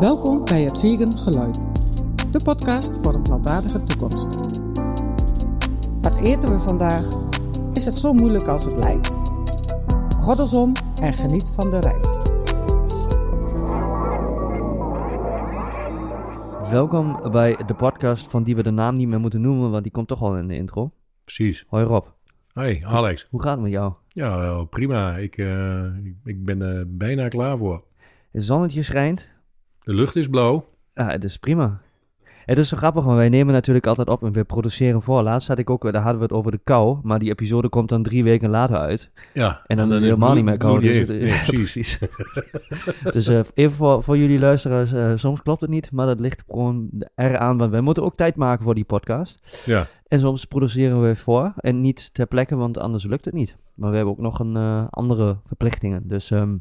Welkom bij het Vegan Geluid, de podcast voor een plantaardige toekomst. Wat eten we vandaag? Is het zo moeilijk als het lijkt? Goddelsom en geniet van de reis. Welkom bij de podcast van die we de naam niet meer moeten noemen, want die komt toch al in de intro. Precies. Hoi Rob, Hey, Alex. hoe gaat het met jou? Ja, prima. Ik, eh, ik, ik ben er bijna klaar voor. Het zonnetje schijnt. De lucht is blauw. Ja, het is prima. Het is zo grappig, want wij nemen natuurlijk altijd op en we produceren voor. Laatst had ik ook, daar hadden we het over de kou, maar die episode komt dan drie weken later uit. Ja. En dan is het helemaal niet meer koud. Dus ja, precies. dus eh, even voor, voor jullie luisteraars, eh, soms klopt het niet, maar dat ligt gewoon eraan, want wij moeten ook tijd maken voor die podcast. Ja. En soms produceren we voor en niet ter plekke, want anders lukt het niet. Maar we hebben ook nog een eh, andere verplichtingen. Dus ehm,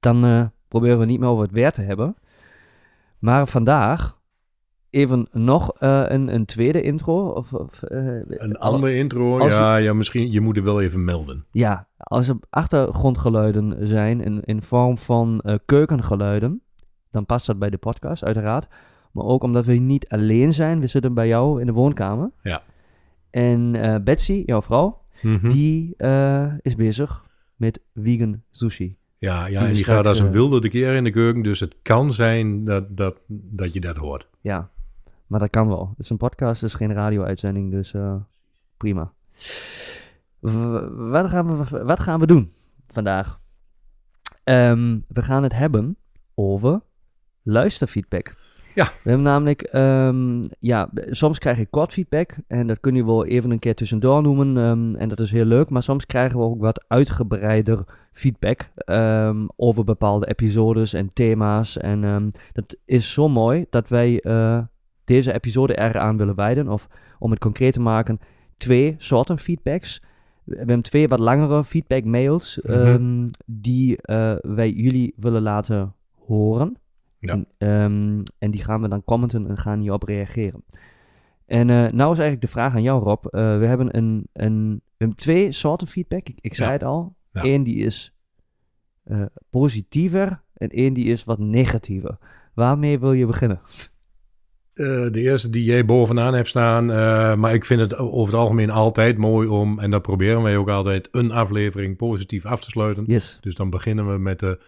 dan proberen we niet meer over het weer te hebben. Maar vandaag even nog eh, een, een tweede intro. Of, of, eh, Een andere intro. ja, ja, misschien. Je moet er wel even melden. Ja, als er achtergrondgeluiden zijn in, in vorm van eh, keukengeluiden, dan past dat bij de podcast, uiteraard. Maar ook omdat we niet alleen zijn, we zitten bij jou in de woonkamer. Ja. En Betsy, jouw vrouw, Mhm. die is bezig met vegan sushi. Ja, ja en die gaat als een eh, wilde de keer in de keuken. Dus het kan zijn dat, dat, dat je dat hoort. Ja, maar dat kan wel. Het is een podcast, het is geen radio-uitzending, dus eh, prima. Wat, gaan we, wat gaan we doen vandaag? Ehm, we gaan het hebben over luisterfeedback. Ja. We hebben namelijk, ehm, ja, soms krijg ik kort feedback en dat kun je wel even een keer tussendoor noemen ehm, en dat is heel leuk, maar soms krijgen we ook wat uitgebreider feedback ehm, over bepaalde episodes en thema's en dat is zo mooi dat wij eh, deze episode eraan willen wijden, of om het concreet te maken, twee soorten feedbacks. We hebben twee wat langere feedback mails Mhm. die eh, wij jullie willen laten horen. Ja. En, ehm, en die gaan we dan commenten en gaan hierop reageren. En eh, nou is eigenlijk de vraag aan jou, Rob. Eh, we, hebben een, een, we hebben twee soorten feedback. Ik, ik zei Ja. het al. Ja. Eén die is eh, positiever en één die is wat negatiever. Waarmee wil je beginnen? De eerste die jij bovenaan hebt staan. maar ik vind het over het algemeen altijd mooi om, en dat proberen wij ook altijd, een aflevering positief af te sluiten. Yes. Dus dan beginnen we met de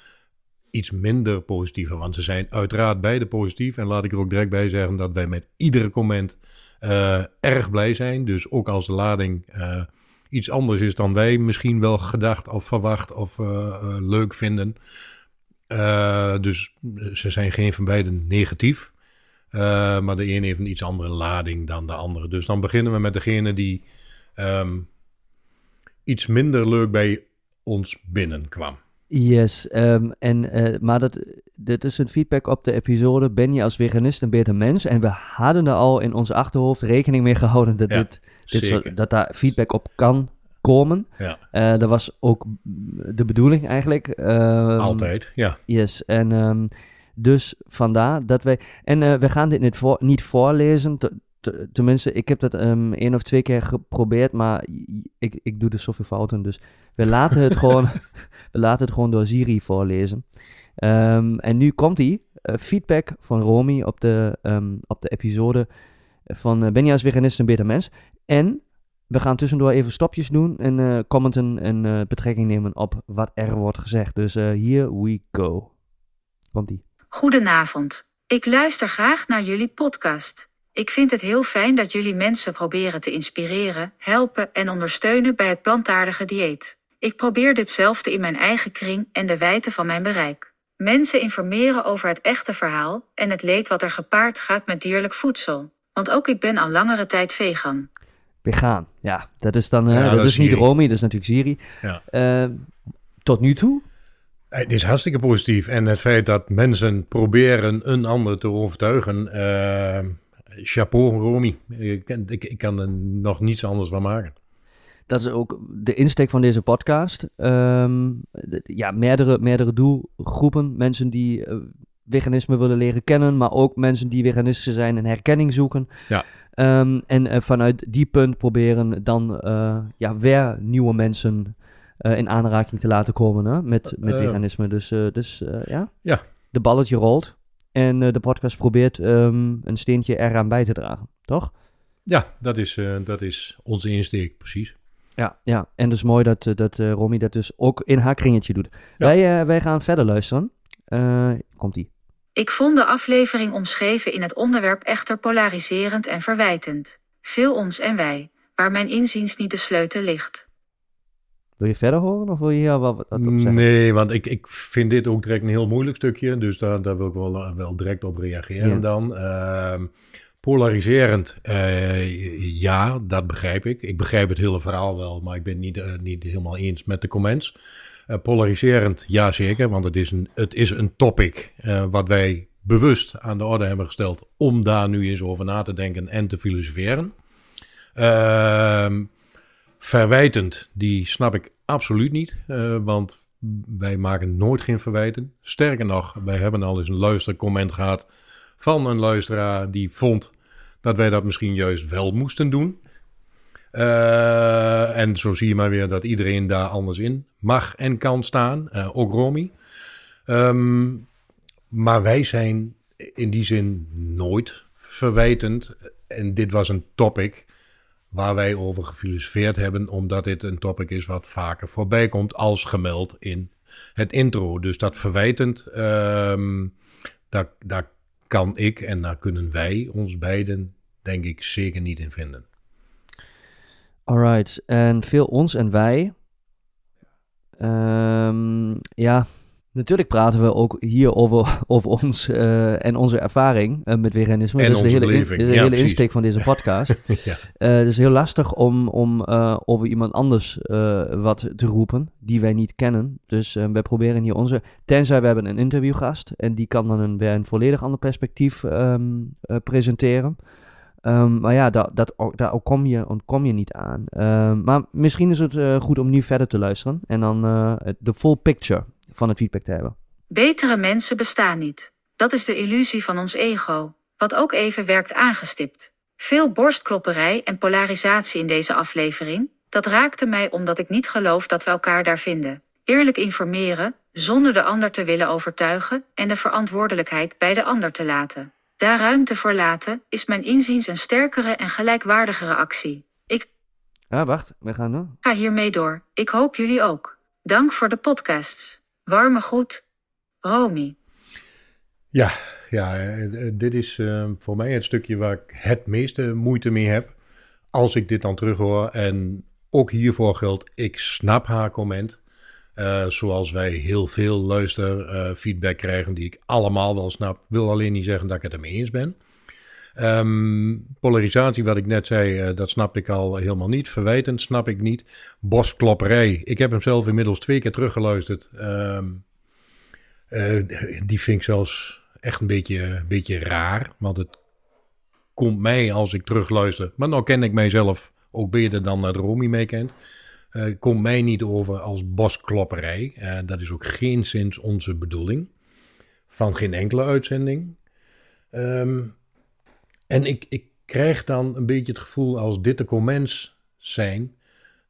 iets minder positieve. Want ze zijn uiteraard beide positief. En laat ik er ook direct bij zeggen dat wij met iedere comment eh, erg blij zijn. Dus ook als de lading eh, iets anders is dan wij misschien wel gedacht of verwacht of eh, leuk vinden. Dus ze zijn geen van beiden negatief. Maar de een heeft een iets andere lading dan de andere. Dus dan beginnen we met degene die ehm, iets minder leuk bij ons binnenkwam. Yes, ehm, en, eh, maar dat, dit is een feedback op de episode Ben je als veganist een beter mens? En we hadden er al in ons achterhoofd rekening mee gehouden dat, Ja, dit, dit Zeker. soort- dat daar feedback op kan komen. Ja, Eh, dat was ook de bedoeling eigenlijk. Ehm, altijd. Ja, Yes, en ehm, dus vandaar dat wij... En eh, we gaan dit niet, voor, niet voorlezen, tenminste, ik heb dat um, één of twee keer geprobeerd, maar ik, ik doe dus zoveel fouten, dus we laten het gewoon, we laten het gewoon door Siri voorlezen. Ehm, en nu komt ie, eh, feedback van Romy op de, ehm, op de episode van eh, Ben je als veganist een beter mens? En we gaan tussendoor even stopjes doen en eh, commenten en eh, betrekking nemen op wat er wordt gezegd. Dus eh here we go. Komt-ie. Goedenavond. Ik luister graag naar jullie podcast. Ik vind het heel fijn dat jullie mensen proberen te inspireren, helpen en ondersteunen bij het plantaardige dieet. Ik probeer ditzelfde in mijn eigen kring en de wijte van mijn bereik. Mensen informeren over het echte verhaal en het leed wat er gepaard gaat met dierlijk voedsel. Want ook ik ben al langere tijd vegan. Vegaan. Ja, dat is dan... eh, Ja, dat, dat is is niet. Romy, dat is natuurlijk Siri. Ja. Eh, tot nu toe? Het is hartstikke positief. En het feit dat mensen proberen een ander te overtuigen. eh, chapeau, Romy. Ik, kan- ik, ik kan er nog niets anders van maken. Dat is ook de insteek van deze podcast. Ehm, de- ja, meerdere, meerdere doelgroepen. Mensen die eh, veganisme willen leren kennen, maar ook mensen die veganisten zijn en herkenning zoeken. Ja. Ehm, en eh, vanuit die punt proberen dan eh, ja, weer nieuwe mensen in aanraking te laten komen hè, met, met veganisme. Dus, dus ja. ja. de balletje rolt. En eh, de podcast probeert ehm, een steentje eraan bij te dragen, toch? Ja, dat is, eh, dat is onze insteek, precies. Ja, ja. en dus mooi dat, eh, dat eh, Romy dat dus ook in haar kringetje doet. Wij, wij gaan verder luisteren. Eh, Komt-ie. Ik vond de aflevering omschreven in het onderwerp echter polariserend en verwijtend. Veel ons en wij, waar mijn inziens niet de sleutel ligt. Wil je verder horen of wil je hier wat wat op zeggen? Nee, want ik, ik vind dit ook direct een heel moeilijk stukje. Dus daar, daar wil ik wel, wel direct op reageren Ja. dan. Ehm, polariserend, eh, ja, dat begrijp ik. Ik begrijp het hele verhaal wel, maar ik ben het niet, eh, niet helemaal eens met de comments. Eh, polariserend, ja zeker, want het is een, het is een topic eh, wat wij bewust aan de orde hebben gesteld om daar nu eens over na te denken en te filosoferen. Verwijtend, die snap ik absoluut niet, eh, want wij maken nooit geen verwijten. Sterker nog, wij hebben al eens een luistercomment gehad van een luisteraar die vond dat wij dat misschien juist wel moesten doen. Eh, en zo zie je maar weer dat iedereen daar anders in mag en kan staan, eh, ook Romy. Ehm, maar wij zijn in die zin nooit verwijtend. En dit was een topic waar wij over gefilosofeerd hebben, omdat dit een topic is wat vaker voorbij komt als gemeld in het intro. Dus dat verwijtend, ehm, daar, daar kan ik en daar kunnen wij ons beiden, denk ik, zeker niet in vinden. Alright, en veel ons en wij. Ehm, ja, natuurlijk praten we ook hier over, over ons eh, en onze ervaring eh, met veganisme. En dat is de onze hele, in- de Ja, hele insteek van deze podcast. ja. Eh, het is heel lastig om, om over iemand anders wat te roepen die wij niet kennen. Dus wij proberen hier onze... Tenzij we hebben een interviewgast en die kan dan een, weer een volledig ander perspectief ehm, eh, presenteren. Ehm, maar ja, dat, dat, daar kom je, ontkom je niet aan. Ehm, maar misschien is het goed om nu verder te luisteren en dan de full picture van het feedback te hebben. Betere mensen bestaan niet. Dat is de illusie van ons ego, wat ook even werkt aangestipt. Veel borstklopperij en polarisatie in deze aflevering, dat raakte mij omdat ik niet geloof dat we elkaar daar vinden. Eerlijk informeren, zonder de ander te willen overtuigen en de verantwoordelijkheid bij de ander te laten. Daar ruimte voor laten, is mijn inziens een sterkere en gelijkwaardigere actie. Ik Ja, wacht, we gaan nu. ga hiermee door. Ik hoop jullie ook. Dank voor de podcasts. Warme groet, Romy. Ja, ja eh, dit is eh, voor mij het stukje waar ik het meeste moeite mee heb. Als ik dit dan terughoor. En ook hiervoor geldt, ik snap haar comment. Eh, zoals wij heel veel luisterfeedback krijgen, die ik allemaal wel snap. Wil alleen niet zeggen dat ik het ermee eens ben. Ehm, polarisatie, wat ik net zei, eh, dat snap ik al helemaal niet. Verwijtend snap ik niet. Bosklopperij. Ik heb hem zelf inmiddels twee keer teruggeluisterd. Ehm, eh, die vind ik zelfs echt een beetje, een beetje raar. Want het komt mij als ik terugluister. Maar nou ken ik mijzelf ook beter dan dat Romy mee kent. eh, komt mij niet over als bosklopperij. Dat is ook geen sinds onze bedoeling. Van geen enkele uitzending. Ehm, en ik, ik krijg dan een beetje het gevoel als dit de comments zijn.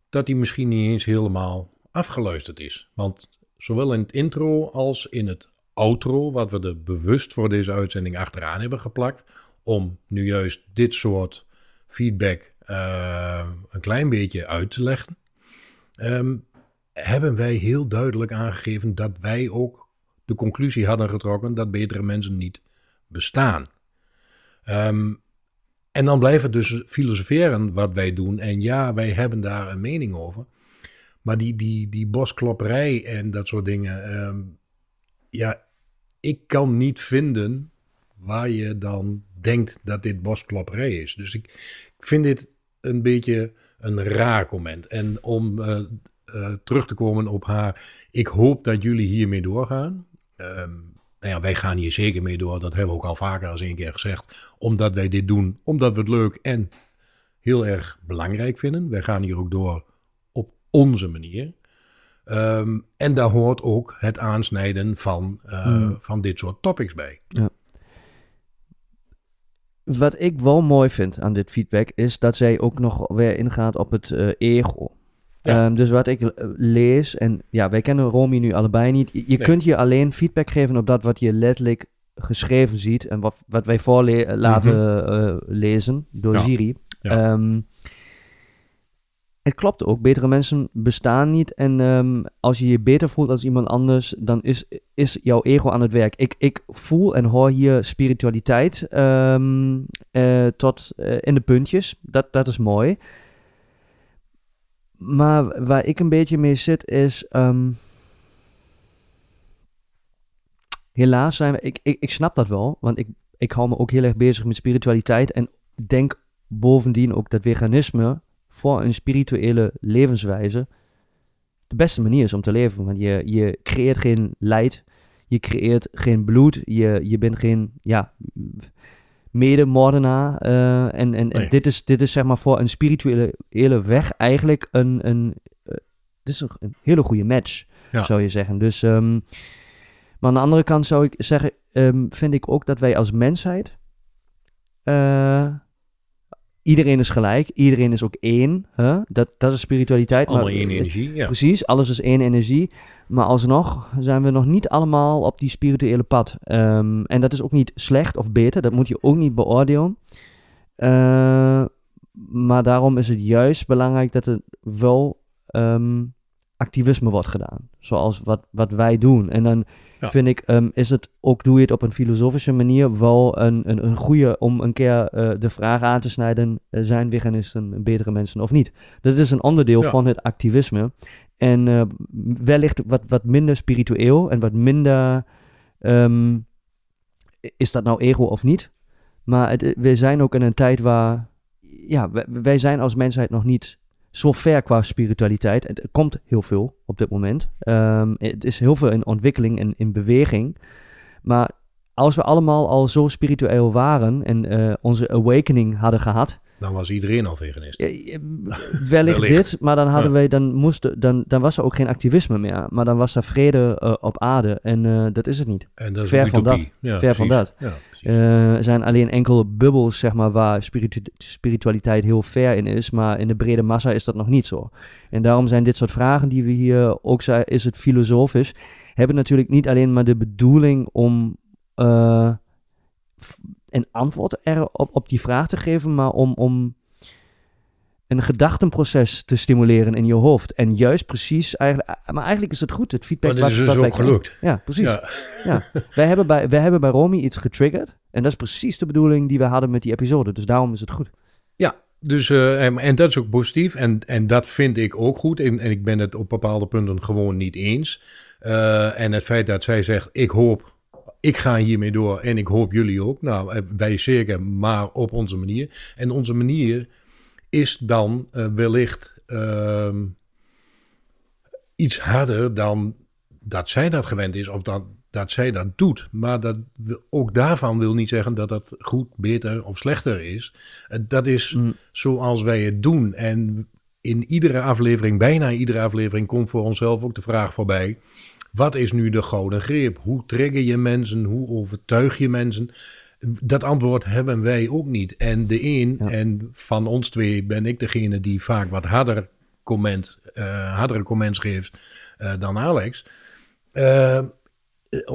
Dat die misschien niet eens helemaal afgeluisterd is. Want zowel in het intro als in het outro, wat we er bewust voor deze uitzending achteraan hebben geplakt, om nu juist dit soort feedback eh, een klein beetje uit te leggen, ehm, hebben wij heel duidelijk aangegeven dat wij ook de conclusie hadden getrokken dat betere mensen niet bestaan. Ehm, en dan blijft het dus filosoferen wat wij doen. En ja, wij hebben daar een mening over. Maar die, die, die bosklopperij en dat soort dingen. ehm, ja, ik kan niet vinden waar je dan denkt dat dit bosklopperij is. Dus ik, ik vind dit een beetje een raar comment. En om eh, eh, terug te komen op haar. Ik hoop dat jullie hiermee doorgaan. Ehm, nou ja, wij gaan hier zeker mee door. Dat hebben we ook al vaker als één keer gezegd. Omdat wij dit doen. Omdat we het leuk en heel erg belangrijk vinden. Wij gaan hier ook door op onze manier. Ehm, en daar hoort ook het aansnijden van, eh, Hmm. van dit soort topics bij. Wat ik wel mooi vind aan dit feedback is dat zij ook nog weer ingaat op het eh, ego. Ja. Ehm, dus wat ik eh, lees, en ja, wij kennen Romy nu allebei niet. Je, Nee. kunt je alleen feedback geven op dat wat je letterlijk geschreven ziet en wat, wat wij voor laten eh, lezen door Ja. Siri. Ja. Ehm, het klopt ook, betere mensen bestaan niet. En ehm, als je je beter voelt als iemand anders, dan is, is jouw ego aan het werk. Ik, ik voel en hoor hier spiritualiteit eh, tot eh, in de puntjes. Dat, dat is mooi. Maar waar ik een beetje mee zit is. ehm, helaas zijn we. Ik, ik, ik snap dat wel, want ik, ik hou me ook heel erg bezig met spiritualiteit. En denk bovendien ook dat veganisme voor een spirituele levenswijze de beste manier is om te leven. Want je, je creëert geen leid, je creëert geen bloed, je, je bent geen ja, medemoordenaar. eh, en en, en dit, is, dit is zeg maar voor een spirituele hele weg eigenlijk een, een, eh, dit is een, een hele goede match, Ja. zou je zeggen. Dus, ehm, maar aan de andere kant zou ik zeggen, ehm, vind ik ook dat wij als mensheid eh, iedereen is gelijk, iedereen is ook één. Hè? Dat, dat is spiritualiteit. Allemaal maar- één energie, ja. Precies, alles is één energie. Maar alsnog zijn we nog niet allemaal op die spirituele pad. Ehm, en dat is ook niet slecht of beter, dat moet je ook niet beoordelen. Eh, maar daarom is het juist belangrijk dat er wel ehm, activisme wordt gedaan. Zoals wat, wat wij doen. En dan Ja. vind ik, ehm, is het ook, doe je het op een filosofische manier, wel een, een, een goede om een keer eh, de vraag aan te snijden, eh, zijn veganisten betere mensen of niet? Dat is een onderdeel Ja. van het activisme. En eh, wellicht wat, wat minder spiritueel en wat minder, ehm, is dat nou ego of niet? Maar het, we zijn ook in een tijd waar, ja, wij, zijn als mensheid nog niet zo ver qua spiritualiteit. Het, komt heel veel op dit moment. Ehm, het is heel veel in ontwikkeling en in beweging. Maar als we allemaal al zo spiritueel waren en eh, onze awakening hadden gehad, Dan was iedereen al veganist. ja, wellicht Wellicht. dit, maar dan hadden Ja. wij, dan moesten, dan, dan was er ook geen activisme meer. Maar dan was er vrede eh, op aarde en eh, dat is het niet. En dat Ver van utopie. Ja, Ver van dat. Eh, er zijn alleen enkele bubbels, zeg maar, waar spiritu- spiritualiteit heel ver in is. Maar in de brede massa is dat nog niet zo. En daarom zijn dit soort vragen die we hier ook zijn, is het filosofisch, hebben natuurlijk niet alleen maar de bedoeling om een antwoord erop op die vraag te geven, maar om, om een gedachtenproces te stimuleren in je hoofd. En juist precies, eigenlijk, maar eigenlijk is het goed, het feedback maar dit is dus ook gelukt. Ja, precies. Ja, Wij hebben, bij, wij hebben bij Romy iets getriggerd. En dat is precies de bedoeling die we hadden met die episode. Dus daarom is het goed. dus, eh, en, en dat is ook positief. En, en dat vind ik ook goed. En, en ik ben het op bepaalde punten gewoon niet eens. Eh, en het feit dat zij zegt, ik hoop, ik ga hiermee door en ik hoop jullie ook. Nou, eh, wij zeker, maar op onze manier. En onze manier is dan eh, wellicht ehm, iets harder dan dat zij dat gewend is of dat, dat zij dat doet. Maar dat, ook daarvan wil niet zeggen dat dat goed, beter of slechter is. Eh, Dat is Mm. zoals wij het doen. En in iedere aflevering, bijna iedere aflevering, komt voor onszelf ook de vraag voorbij. Wat is nu de gouden greep? Hoe trigger je mensen? Hoe overtuig je mensen? Dat antwoord hebben wij ook niet. En de een, Ja. en van ons twee ben ik degene die vaak wat harder comment, eh hardere comments geeft eh, dan Alex. Eh,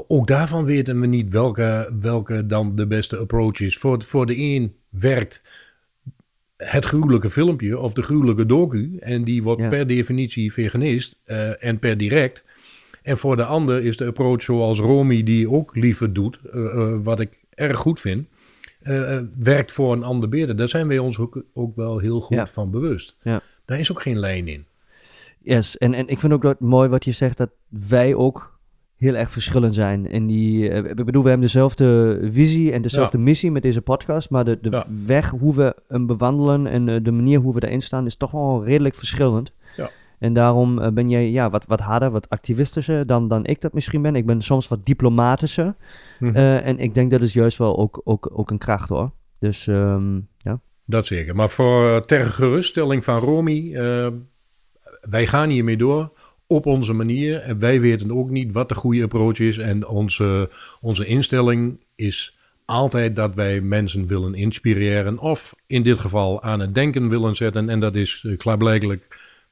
ook daarvan weten we niet welke, welke dan de beste approach is. Voor, voor de een werkt het gruwelijke filmpje of de gruwelijke docu. En die wordt Ja. per definitie veganist en per direct. En voor de ander is de approach zoals Romy die ook liever doet, eh, eh, wat ik erg goed vind, eh, werkt voor een ander beter. Daar zijn wij ons ook, ook wel heel goed Ja. van bewust. Ja. Daar is ook geen lijn in. Yes, en, en ik vind ook dat mooi wat je zegt, dat wij ook heel erg verschillend zijn. En die, ik bedoel, we hebben dezelfde visie en dezelfde missie met deze podcast, maar de, de Ja. weg hoe we hem bewandelen en de manier hoe we erin staan is toch wel redelijk verschillend. En daarom eh, ben jij ja, wat, wat harder, wat activistischer dan, dan ik dat misschien ben. Ik ben soms wat diplomatischer. Mhm. Eh, en ik denk dat is juist wel ook, ook, ook een kracht hoor. Dus ehm, ja. Dat zeker. Maar voor ter geruststelling van Romy, eh, wij gaan hiermee door op onze manier. En wij weten ook niet wat de goede approach is. En onze, onze instelling is altijd dat wij mensen willen inspireren. Of in dit geval aan het denken willen zetten. En dat is klaarblijkelijk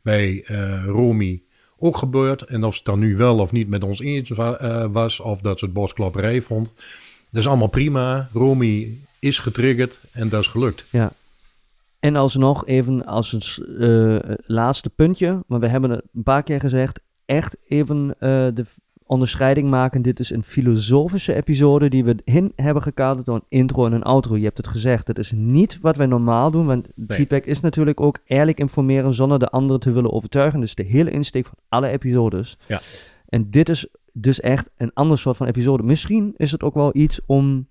bij eh Romy ook gebeurd. En of het dan nu wel of niet met ons eens eh, was. Of dat ze het bosklopperij vond. Dat is allemaal prima. Romy is getriggerd en dat is gelukt. En alsnog even als s- eh, laatste puntje, maar we hebben het een paar keer gezegd, echt even de onderscheiding maken. Dit is een filosofische episode die we in hebben gekaderd door een intro en een outro. Je hebt het gezegd, het is niet wat wij normaal doen, want Nee. feedback is natuurlijk ook eerlijk informeren zonder de anderen te willen overtuigen. Dus de hele insteek van alle episodes. Ja. En dit is dus echt een ander soort van episode. Misschien is het ook wel iets om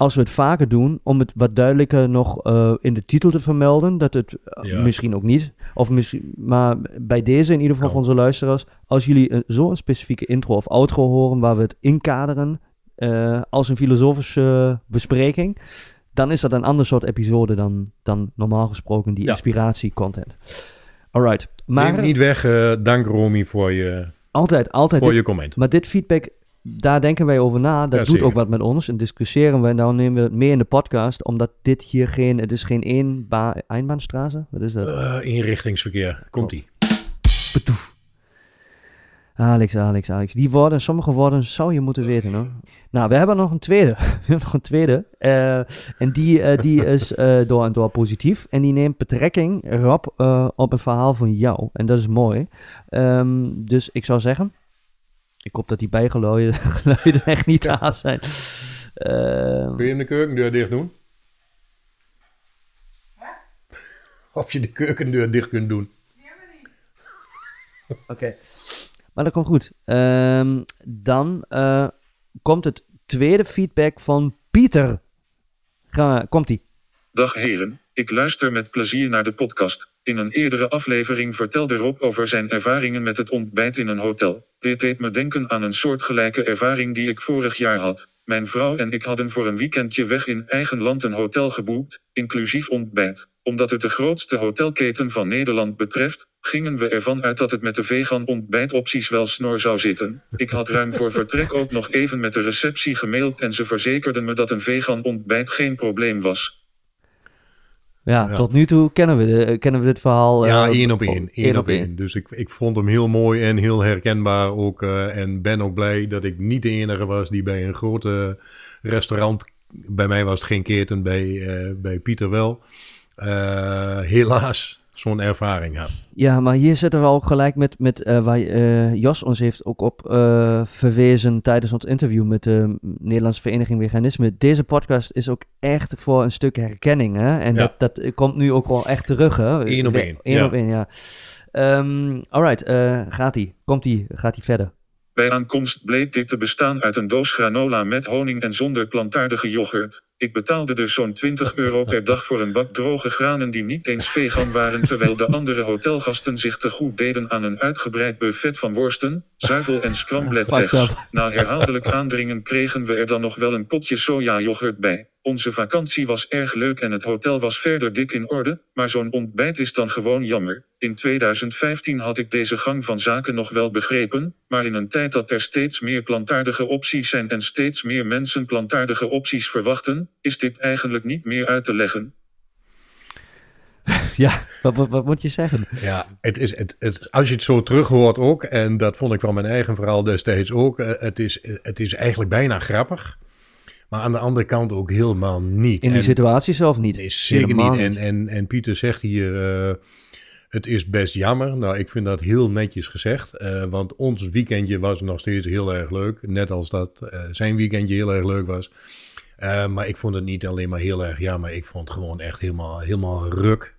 als we het vaker doen, om het wat duidelijker nog eh, in de titel te vermelden. Dat het eh, Ja. misschien ook niet. Of misschien, maar bij deze in ieder geval Kan. voor onze luisteraars. Als jullie een- zo'n specifieke intro of outro horen waar we het inkaderen eh, als een filosofische bespreking. Dan is dat een ander soort episode dan, dan normaal gesproken die Ja. inspiratie-content. Alright. Maar Neem niet weg. eh, dank Romy voor je, altijd, altijd. voor dit- je comment. maar dit feedback, daar denken wij over na. Dat Ja, doet zeker. ook wat met ons. En discussiëren we. En dan nemen we het mee in de podcast. Omdat dit hier geen... Het is geen eenba Einbahnstraße. Wat is dat? Eh, inrichtingsverkeer. Komt-ie. Petoef. Alex, Alex, Alex. Die woorden, sommige woorden zou je moeten weten, hoor. Nou, we hebben nog een tweede. We hebben nog een tweede. Eh, en die, eh, die is door en door positief. En die neemt betrekking, Rob, op een verhaal van jou. En dat is mooi. Ehm, dus ik zou zeggen... Ik hoop dat die bijgeluiden geluiden echt niet aan zijn. Ehm, Kun je hem de keukendeur dicht doen? Of je de keukendeur dicht kunt doen. Oké. Maar dat komt goed. Ehm, dan eh, komt het tweede feedback van Pieter. Ga, komt-ie. Dag heren, ik luister met plezier naar de podcast. In een eerdere aflevering vertelde Rob over zijn ervaringen met het ontbijt in een hotel. Dit deed me denken aan een soortgelijke ervaring die ik vorig jaar had. Mijn vrouw en ik hadden voor een weekendje weg in eigen land een hotel geboekt, inclusief ontbijt. Omdat het de grootste hotelketen van Nederland betreft, gingen we ervan uit dat het met de vegan ontbijtopties wel snor zou zitten. Ik had ruim voor vertrek ook nog even met de receptie gemaild en ze verzekerden me dat een vegan ontbijt geen probleem was. Ja, Ja. tot nu toe kennen we, de, kennen we dit verhaal. Ja, eh, één op één. één op één. Dus ik, ik vond hem heel mooi en heel herkenbaar ook. eh, en ben ook blij dat ik niet de enige was die bij een grote restaurant... Bij mij was het geen keten, bij, eh, bij Pieter wel. eh, helaas zo'n ervaring had. Ja, maar hier zitten we ook gelijk met, met eh, waar eh, Jos ons heeft ook op eh, verwezen tijdens ons interview met de Nederlandse Vereniging Veganisme. Deze podcast is ook echt voor een stuk herkenning. Hè? En Ja. dat, dat komt nu ook wel echt terug. Hè? Eén op één, één ja. op één, ja. Ehm alright, eh, gaat ie. Komt ie, gaat ie verder. Bij aankomst bleek dit te bestaan uit een doos granola met honing en zonder plantaardige yoghurt. Ik betaalde dus zo'n 20 euro per dag voor een bak droge granen die niet eens vegan waren, terwijl de andere hotelgasten zich te goed deden aan een uitgebreid buffet van worsten, zuivel en scrambled eggs. Na herhaaldelijk aandringen kregen we er dan nog wel een potje soja-yoghurt bij. Onze vakantie was erg leuk en het hotel was verder dik in orde, maar zo'n ontbijt is dan gewoon jammer. In 2015 had ik deze gang van zaken nog wel begrepen, maar in een tijd dat er steeds meer plantaardige opties zijn en steeds meer mensen plantaardige opties verwachten, is dit eigenlijk niet meer uit te leggen. Ja, wat, wat, wat moet je zeggen? Ja, het is, het, het, als je het zo terug hoort ook, en dat vond ik van mijn eigen verhaal destijds ook, eh, het is, het is eigenlijk bijna grappig. Maar aan de andere kant ook helemaal niet. In die En- situatie zelf niet. Nee, zeker Helemaal niet. En, en, en Pieter zegt hier, eh, het is best jammer. Nou, ik vind dat heel netjes gezegd. eh, want ons weekendje was nog steeds heel erg leuk. Net als dat eh, zijn weekendje heel erg leuk was. Maar ik vond het niet alleen maar heel erg jammer. Ik vond het gewoon echt helemaal, helemaal ruk.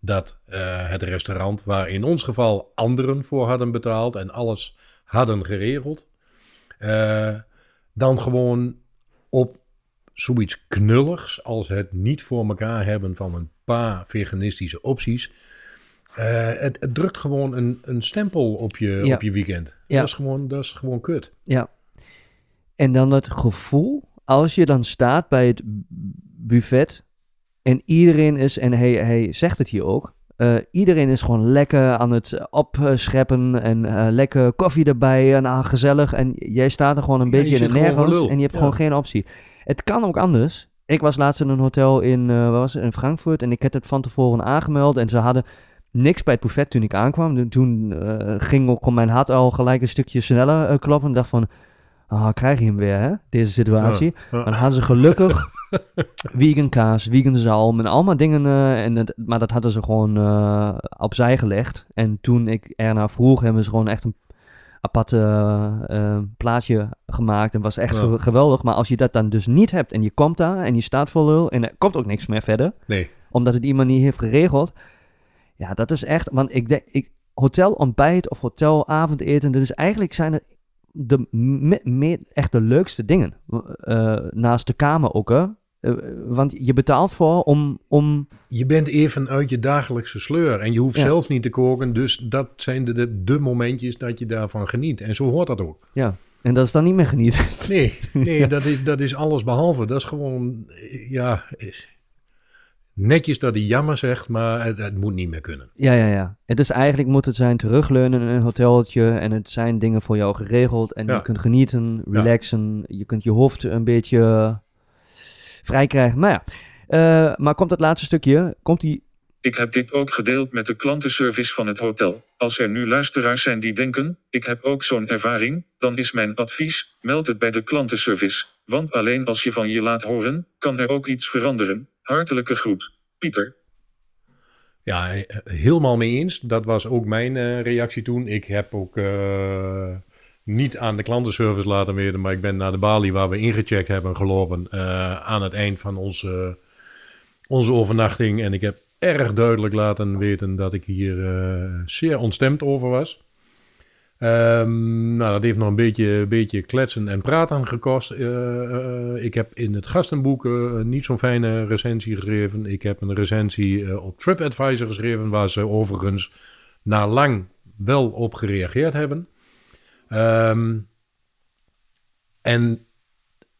Dat het restaurant, waar in ons geval anderen voor hadden betaald en alles hadden geregeld, dan gewoon op zoiets knulligs als het niet voor elkaar hebben van een paar veganistische opties. eh, het, het drukt gewoon een, een stempel op je, Ja. op je weekend. Ja. Dat, is gewoon, dat is gewoon kut. Ja. En dan dat gevoel, als je dan staat bij het buffet en iedereen is, en hij, hij zegt het hier ook, eh, iedereen is gewoon lekker aan het opscheppen en eh, lekker koffie erbij en ah, gezellig. En jij staat er gewoon een Ja, beetje je in het voor nergens en je hebt Ja. gewoon geen optie. Het kan ook anders. Ik was laatst in een hotel in, eh, was het, in Frankfurt en ik had het van tevoren aangemeld en ze hadden niks bij het buffet toen ik aankwam. Toen eh, ging ook mijn hart al gelijk een stukje sneller eh, kloppen. Ik dacht van, ah, krijg je hem weer, hè? Deze situatie. Ja, ja. Dan hadden ze gelukkig vegan kaas, vegan zalm en allemaal dingen. eh, en het, maar dat hadden ze gewoon eh, opzij gelegd. En toen ik ernaar vroeg, hebben ze gewoon echt een apart eh, eh, plaatje gemaakt. En was echt Ja. geweldig. Maar als je dat dan dus niet hebt en je komt daar en je staat voor lul en er komt ook niks meer verder Nee, omdat het iemand niet heeft geregeld. Ja, dat is echt, want ik denk, ik, hotel ontbijt of hotel avondeten, dat is eigenlijk zijn het de me, me- echt de leukste dingen. Eh, naast de kamer ook, hè. Eh, want je betaalt voor om, om je bent even uit je dagelijkse sleur en je hoeft Ja. zelf niet te koken. Dus dat zijn de, de, de momentjes dat je daarvan geniet. En zo hoort dat ook. ja, en dat is dan niet meer genieten. Nee, nee dat, is, dat is alles behalve. Dat is gewoon, eh, ja, eh, netjes dat hij jammer zegt, maar het, het moet niet meer kunnen. Ja, ja, ja. Het is eigenlijk moet het zijn terugleunen in een hotelletje en het zijn dingen voor jou geregeld en Ja. je kunt genieten, Ja. relaxen, je kunt je hoofd een beetje vrij krijgen. Maar ja, Eh, maar komt het laatste stukje, komt die, Ik heb dit ook gedeeld met de klantenservice van het hotel. Als er nu luisteraars zijn die denken: ik heb ook zo'n ervaring, dan is mijn advies: meld het bij de klantenservice. Want alleen als je van je laat horen, kan er ook iets veranderen. Hartelijke groet, Pieter. Ja, eh, helemaal mee eens. Dat was ook mijn eh, reactie toen. Ik heb ook eh, niet aan de klantenservice laten weten, maar ik ben naar de balie waar we ingecheckt hebben gelopen aan het eind van onze, onze overnachting. En ik heb erg duidelijk laten weten dat ik hier zeer ontstemd over was. Ehm, nou, dat heeft nog een beetje, beetje kletsen en praten gekost. Eh, eh, ik heb in het gastenboek eh, niet zo'n fijne recensie geschreven. Ik heb een recensie op TripAdvisor geschreven, waar ze overigens na lang wel op gereageerd hebben. Ehm, en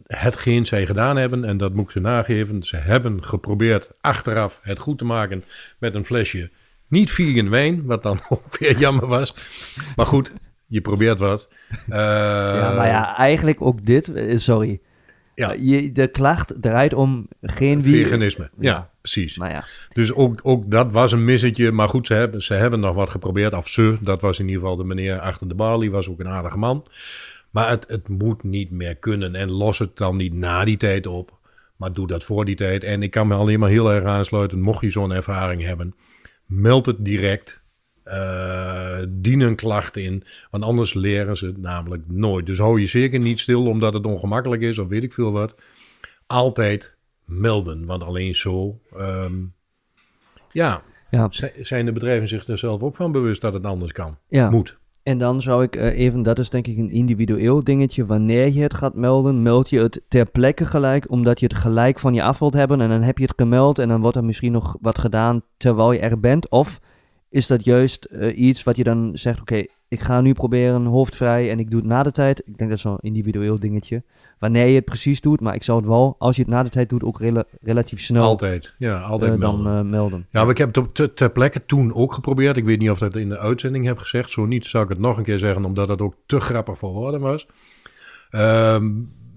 hetgeen zij gedaan hebben, en dat moet ik ze nageven, ze hebben geprobeerd achteraf het goed te maken met een flesje niet vegan wijn, wat dan ook weer jammer was. Maar goed, je probeert wat. Eh, ja, maar ja, eigenlijk ook dit, eh, sorry. Ja. Eh, Je, de klacht draait om geen wie... Veganisme, ja, Ja. precies. Maar ja, Dus ook, ook dat was een missetje. Maar goed, ze hebben, ze hebben nog wat geprobeerd. Of ze, dat was in ieder geval de meneer achter de balie, was ook een aardige man. Maar het, het moet niet meer kunnen. En los het dan niet na die tijd op. Maar doe dat voor die tijd. En ik kan me alleen maar heel erg aansluiten. Mocht je zo'n ervaring hebben, meld het direct. Eh, dien een klacht in. Want anders leren ze het namelijk nooit. Dus hou je zeker niet stil omdat het ongemakkelijk is of weet ik veel wat. Altijd melden. Want alleen zo. ehm, ja, ja, Zijn de bedrijven zich er zelf ook van bewust dat het anders kan? ja. Moet. En dan zou ik eh, even, dat is denk ik een individueel dingetje. Wanneer je het gaat melden, meld je het ter plekke gelijk, omdat je het gelijk van je af wilt hebben. En dan heb je het gemeld en dan wordt er misschien nog wat gedaan terwijl je er bent. Of is dat juist eh, iets wat je dan zegt, oké, ik ga nu proberen hoofdvrij en ik doe het na de tijd. Ik denk dat is zo'n individueel dingetje. Wanneer je het precies doet, maar ik zou het wel, als je het na de tijd doet, ook rela- relatief snel Altijd. Ja, altijd eh, melden. dan eh, melden. ja, maar ik heb het op ter, ter plekke toen ook geprobeerd. Ik weet niet of dat in de uitzending heb gezegd. Zo niet, zou ik het nog een keer zeggen, omdat het ook te grappig voor woorden was. Ehm,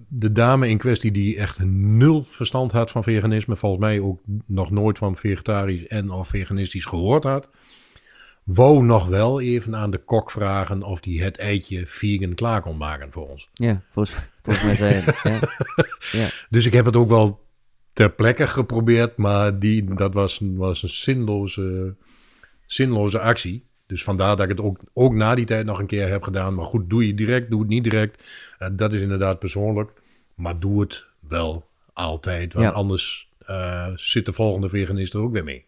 de dame in kwestie die echt nul verstand had van veganisme, volgens mij ook nog nooit van vegetarisch en of veganistisch gehoord had, wou nog wel even aan de kok vragen of die het eitje vegan klaar kon maken voor ons. Ja, volgens, volgens mij zei je het, ja. ja. Dus ik heb het ook wel ter plekke geprobeerd, maar die, dat was, was een zinloze, zinloze actie. Dus vandaar dat ik het ook, ook na die tijd nog een keer heb gedaan. Maar goed, doe je direct, doe het niet direct. Eh, dat is inderdaad persoonlijk. Maar doe het wel altijd, want Ja. anders eh, zit de volgende veganist er ook weer mee.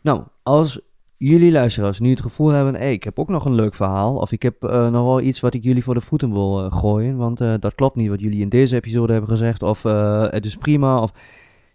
Nou, als jullie luisteraars nu het gevoel hebben, hey, ik heb ook nog een leuk verhaal, of ik heb eh, nog wel iets wat ik jullie voor de voeten wil eh, gooien, want dat klopt niet wat jullie in deze episode hebben gezegd, of het is prima, of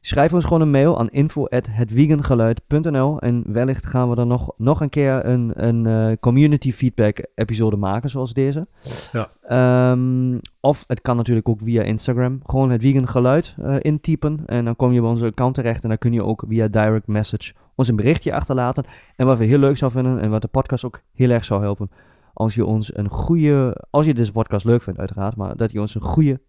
schrijf ons gewoon een mail aan info@hetwiegengeluid.nl en wellicht gaan we dan nog, nog een keer een, een eh, community feedback episode maken, zoals deze. Ja. Ehm, of het kan natuurlijk ook via Instagram. Gewoon het vegan geluid eh, intypen. En dan kom je bij onze account terecht. En dan kun je ook via direct message ons een berichtje achterlaten. En wat we heel leuk zouden vinden. En wat de podcast ook heel erg zou helpen. Als je ons een goede. Als je deze podcast leuk vindt, uiteraard. Maar dat je ons een goede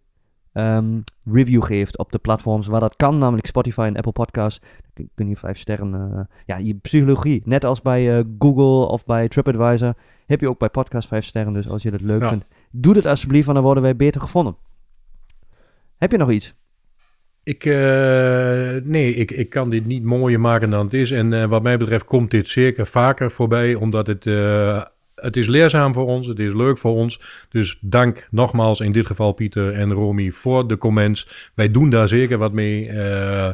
ehm, review geeft op de platforms waar dat kan, namelijk Spotify en Apple Podcasts. Dan kun- je vijf sterren. eh, ja, je psychologie. Net als bij eh, Google of bij TripAdvisor heb je ook bij podcast vijf sterren. Dus als je dat leuk Ja. vindt, doe dat alsjeblieft, want dan worden wij beter gevonden. Heb je nog iets? Ik, eh, nee, ik, ik kan dit niet mooier maken dan het is. En wat mij betreft komt dit zeker vaker voorbij, omdat het, het is leerzaam voor ons, het is leuk voor ons. Dus dank nogmaals in dit geval Pieter en Romy voor de comments. Wij doen daar zeker wat mee. Eh,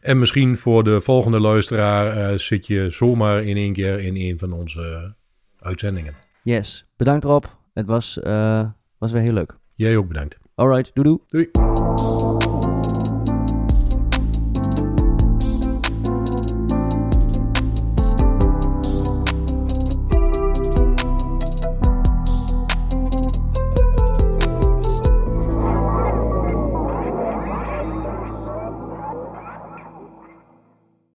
en misschien voor de volgende luisteraar eh, zit je zomaar in één keer in een van onze uitzendingen. Yes. Bedankt Rob. Het was, eh, was weer heel leuk. Jij ook bedankt. Alright, doei doei. Doei.